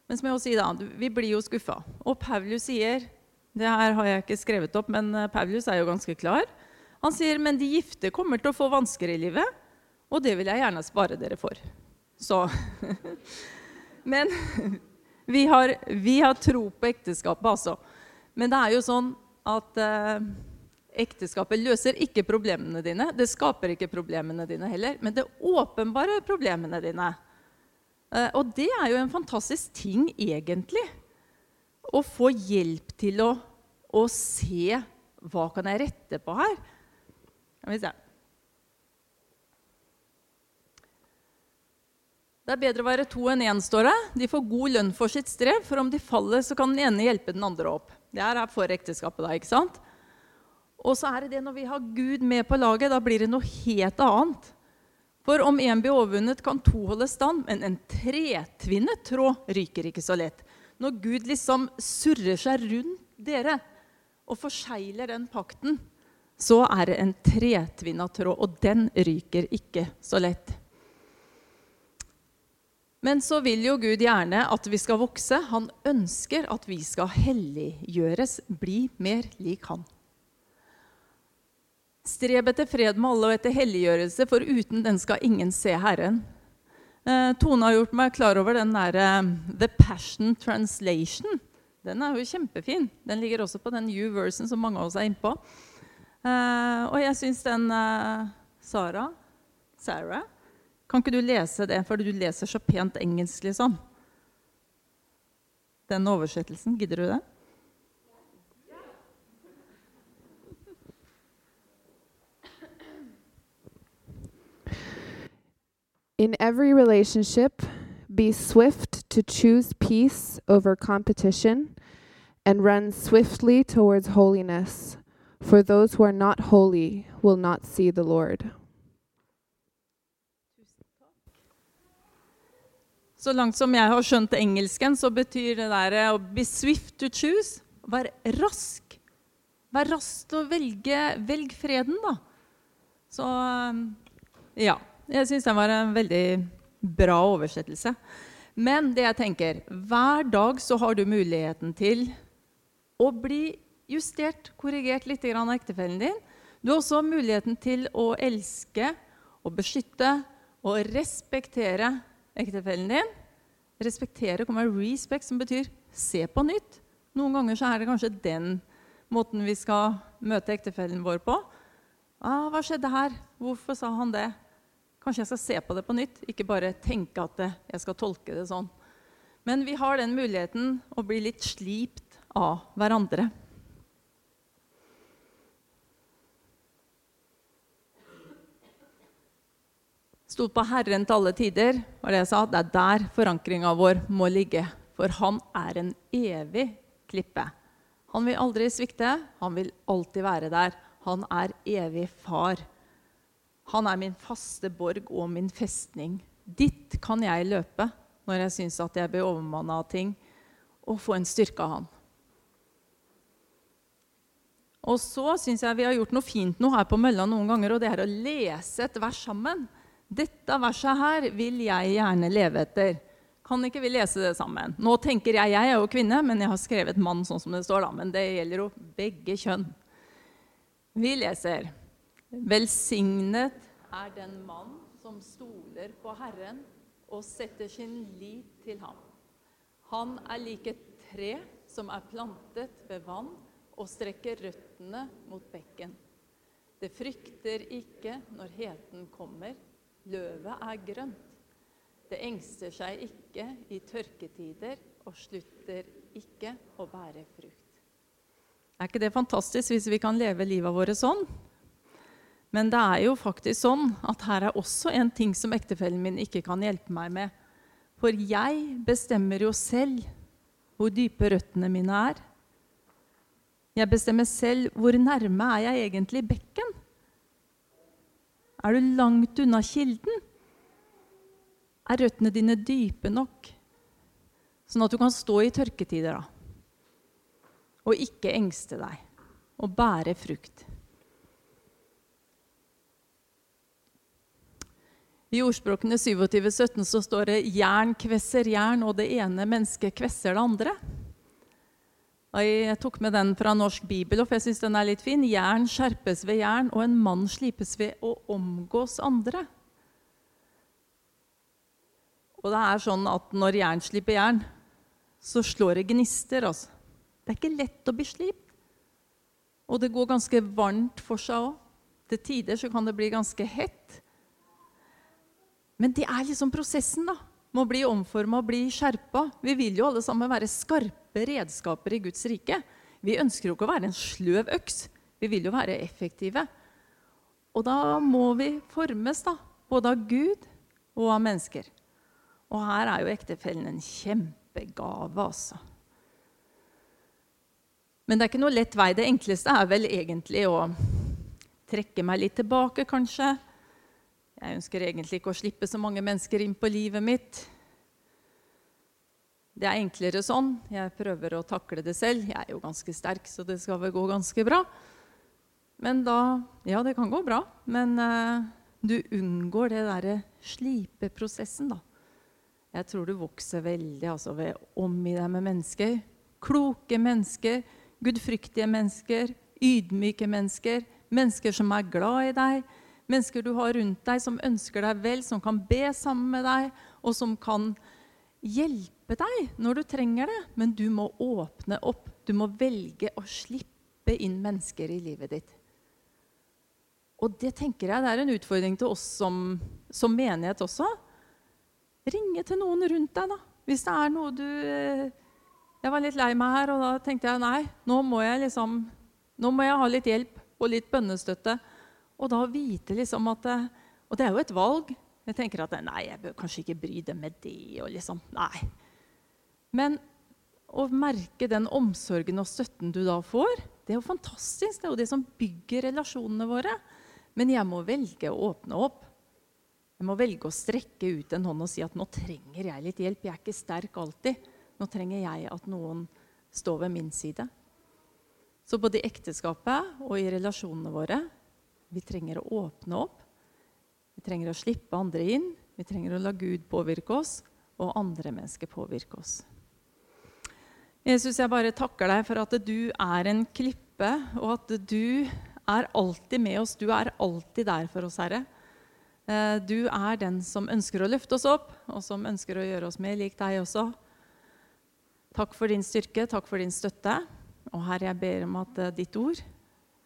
Men som jeg også sier da, vi blir jo skuffa. Og Paulus sier Det her har jeg ikke skrevet opp, men eh, Paulus er jo ganske klar. Han sier men de gifte kommer til å få vansker i livet, og det vil jeg gjerne spare dere for. Så <laughs> Men vi har, vi har tro på ekteskapet, altså. Men det er jo sånn at eh, ekteskapet løser ikke problemene dine. Det skaper ikke problemene dine heller, men det åpenbare problemene dine. Eh, og det er jo en fantastisk ting, egentlig. Å få hjelp til å, å se hva kan jeg rette på her. Skal vi se. Det er bedre å være to enn én, står det. De får god lønn for sitt strev, for om de faller, så kan den ene hjelpe den andre opp. Det er for ekteskapet, da, ikke sant? Og så er det det når vi har Gud med på laget, da blir det noe helt annet. For om én blir overvunnet, kan to holde stand, men en tretvinnet tråd ryker ikke så lett. Når Gud liksom surrer seg rundt dere og forsegler den pakten, så er det en tretvinna tråd, og den ryker ikke så lett. Men så vil jo Gud gjerne at vi skal vokse. Han ønsker at vi skal helliggjøres, bli mer lik Han. Streb etter fred med alle og etter helliggjørelse, for uten den skal ingen se Herren. Eh, Tone har gjort meg klar over den der eh, The Passion Translation. Den er jo kjempefin. Den ligger også på den U-versen som mange av oss er innpå. Eh, og jeg syns den uh, Sara Sarah kan ikke du lese det, for du leser så pent engelsk, liksom? Den oversettelsen. Gidder du det? In every relationship, be swift to choose peace over competition and run swiftly towards holiness, for those who are not holy will not see the Lord. Så langt som jeg har skjønt engelsken, så betyr det der å be swift to choose. Vær rask. Vær rask til å velge Velg freden, da. Så ja. Jeg syns den var en veldig bra oversettelse. Men det jeg tenker Hver dag så har du muligheten til å bli justert, korrigert litt av ektefellen din. Du har også muligheten til å elske og beskytte og respektere ektefellen din. Respektere kommer respect, som betyr se på nytt. Noen ganger så er det kanskje den måten vi skal møte ektefellen vår på. Ah, 'Hva skjedde her? Hvorfor sa han det?' Kanskje jeg skal se på det på nytt, ikke bare tenke at jeg skal tolke det sånn. Men vi har den muligheten å bli litt slipt av hverandre. Stol på Herren til alle tider, var det jeg sa. Det er der forankringa vår må ligge. For han er en evig klippe. Han vil aldri svikte. Han vil alltid være der. Han er evig far. Han er min faste borg og min festning. Dit kan jeg løpe når jeg syns at jeg blir overmanna av ting, og få en styrke av han. Og så syns jeg vi har gjort noe fint noe her på mølla noen ganger, og det er å lese et vers sammen. Dette verset her vil jeg gjerne leve etter. Kan ikke vi lese det sammen? Nå tenker Jeg jeg er jo kvinne, men jeg har skrevet mann sånn som det står. da, Men det gjelder jo begge kjønn. Vi leser Velsignet er den mann som stoler på Herren og setter sin lit til ham. Han er lik et tre som er plantet ved vann og strekker røttene mot bekken. Det frykter ikke når heten kommer. Løvet er grønt. Det engster seg ikke i tørketider og slutter ikke å bære frukt. Er ikke det fantastisk hvis vi kan leve livet vårt sånn? Men det er jo faktisk sånn at her er også en ting som ektefellen min ikke kan hjelpe meg med. For jeg bestemmer jo selv hvor dype røttene mine er. Jeg bestemmer selv hvor nærme er jeg egentlig bekken. Er du langt unna kilden? Er røttene dine dype nok, sånn at du kan stå i tørketider da? og ikke engste deg og bære frukt? I ordspråkene 27, 17 så står det 'jern kvesser jern', og det ene mennesket kvesser det andre. Jeg tok med den fra Norsk bibel, for jeg syns den er litt fin. Jern skjerpes ved jern, og en mann slipes ved å omgås andre. Og det er sånn at når jern slipper jern, så slår det gnister. Altså. Det er ikke lett å bli slipt. Og det går ganske varmt for seg òg. Til tider så kan det bli ganske hett. Men det er liksom prosessen, da. Med å bli omforma og bli skjerpa. Vi vil jo alle sammen være skarpe redskaper i Guds rike. Vi ønsker jo ikke å være en sløv øks. Vi vil jo være effektive. Og da må vi formes, da. Både av Gud og av mennesker. Og her er jo ektefellen en kjempegave, altså. Men det er ikke noe lett vei. Det enkleste er vel egentlig å trekke meg litt tilbake, kanskje. Jeg ønsker egentlig ikke å slippe så mange mennesker inn på livet mitt. Det er enklere sånn. Jeg prøver å takle det selv. Jeg er jo ganske sterk, så det skal vel gå ganske bra. Men da Ja, det kan gå bra, men uh, du unngår det derre slipeprosessen, da. Jeg tror du vokser veldig altså, ved å omgi deg med mennesker. Kloke mennesker, gudfryktige mennesker, ydmyke mennesker. Mennesker som er glad i deg. Mennesker du har rundt deg som ønsker deg vel, som kan be sammen med deg, og som kan hjelpe deg når du trenger det. Men du må åpne opp. Du må velge å slippe inn mennesker i livet ditt. Og det tenker jeg det er en utfordring til oss som, som menighet også. Ringe til noen rundt deg, da. Hvis det er noe du eh, Jeg var litt lei meg her, og da tenkte jeg nei, nå må jeg liksom Nå må jeg ha litt hjelp og litt bønnestøtte. Og da vite liksom at eh, Og det er jo et valg. Jeg tenker at nei, jeg bør kanskje ikke bry dem med det. og liksom, nei. Men å merke den omsorgen og støtten du da får, det er jo fantastisk. Det er jo det som bygger relasjonene våre. Men jeg må velge å åpne opp. Jeg må velge å strekke ut en hånd og si at nå trenger jeg litt hjelp. Jeg er ikke sterk alltid. Nå trenger jeg at noen står ved min side. Så både i ekteskapet og i relasjonene våre vi trenger å åpne opp. Vi trenger å slippe andre inn. Vi trenger å la Gud påvirke oss, og andre mennesker påvirke oss. Jesus, jeg bare takker deg for at du er en klippe, og at du er alltid med oss. Du er alltid der for oss, Herre. Eh, du er den som ønsker å løfte oss opp, og som ønsker å gjøre oss mer lik deg også. Takk for din styrke, takk for din støtte. Og Herre, jeg ber om at eh, ditt ord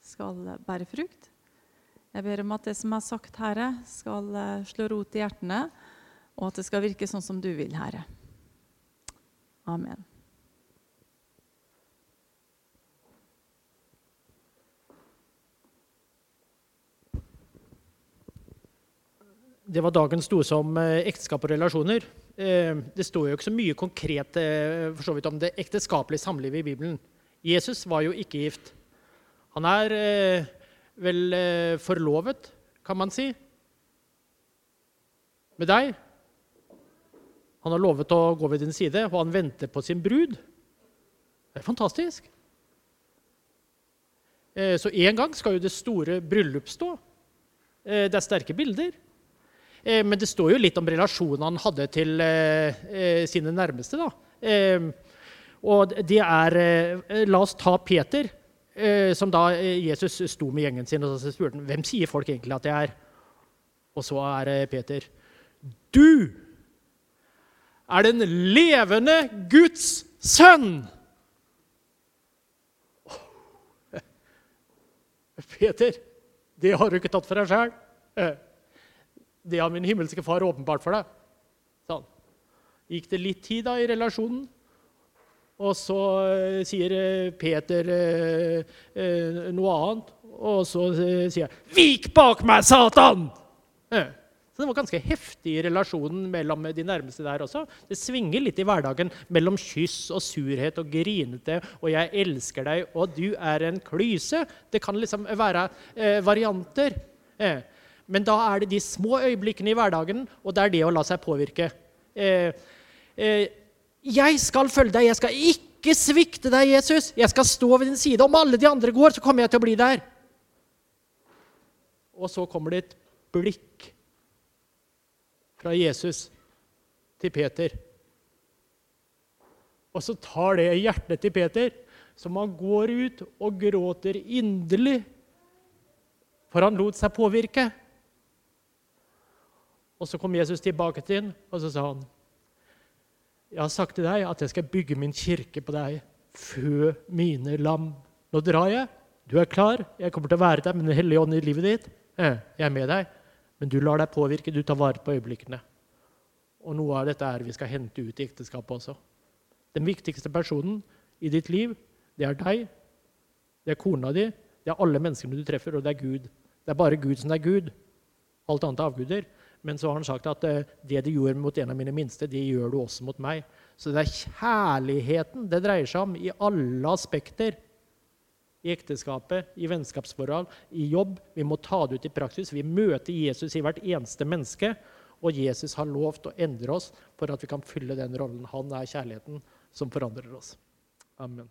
skal bære frukt. Jeg ber om at det som er sagt, Herre, skal eh, slå rot i hjertene, og at det skal virke sånn som du vil, Herre. Amen. Det var dagens store som eh, ekteskap og relasjoner. Eh, det står jo ikke så mye konkret så om det ekteskapelige samlivet i Bibelen. Jesus var jo ikke gift. Han er vel forlovet, kan man si, med deg. Han har lovet å gå ved din side, og han venter på sin brud. Det er fantastisk. Så en gang skal jo det store bryllup stå. Det er sterke bilder. Eh, men det står jo litt om relasjonen han hadde til eh, eh, sine nærmeste. da. Og det er La oss ta Peter, som da Jesus sto med gjengen sin og så spurte han, hvem sier folk egentlig at jeg er. Og så er det Peter Du er den levende Guds sønn! <laughs> Peter, det har du ikke tatt for deg sjæl det har min himmelske far åpenbart for deg. Sånn. Gikk det litt tid da i relasjonen, og så uh, sier uh, Peter uh, noe annet. Og så sier jeg 'Vik bak meg, Satan!' Så det var ganske heftig i relasjonen mellom de nærmeste der også. Det svinger litt i hverdagen mellom kyss og surhet og grinete og 'jeg elsker deg' og 'du er en klyse'. Det kan liksom være varianter. Eh. Men da er det de små øyeblikkene i hverdagen, og det er det å la seg påvirke. Eh, eh, jeg skal følge deg, jeg skal ikke svikte deg, Jesus. Jeg skal stå ved din side. Om alle de andre går, så kommer jeg til å bli der. Og så kommer det et blikk fra Jesus til Peter. Og så tar det hjertet til Peter, som han går ut og gråter inderlig, for han lot seg påvirke. Og så kom Jesus tilbake til ham, og så sa han, 'Jeg har sagt til deg at jeg skal bygge min kirke på deg. Fø mine lam. Nå drar jeg. Du er klar. Jeg kommer til å være der med Den hellige ånd i livet ditt. Jeg er med deg. Men du lar deg påvirke. Du tar vare på øyeblikkene. Og noe av dette er vi skal hente ut i ekteskapet også. Den viktigste personen i ditt liv, det er deg. Det er kona di. Det er alle menneskene du treffer, og det er Gud. Det er bare Gud som er Gud. Alt annet er avguder. Men så har han sagt at eh, det du gjorde mot en av mine minste, det gjør du også mot meg. Så det er kjærligheten det dreier seg om i alle aspekter. I ekteskapet, i vennskapsforhold, i jobb. Vi må ta det ut i praksis. Vi møter Jesus i hvert eneste menneske. Og Jesus har lovt å endre oss for at vi kan fylle den rollen. Han er kjærligheten som forandrer oss. Amen.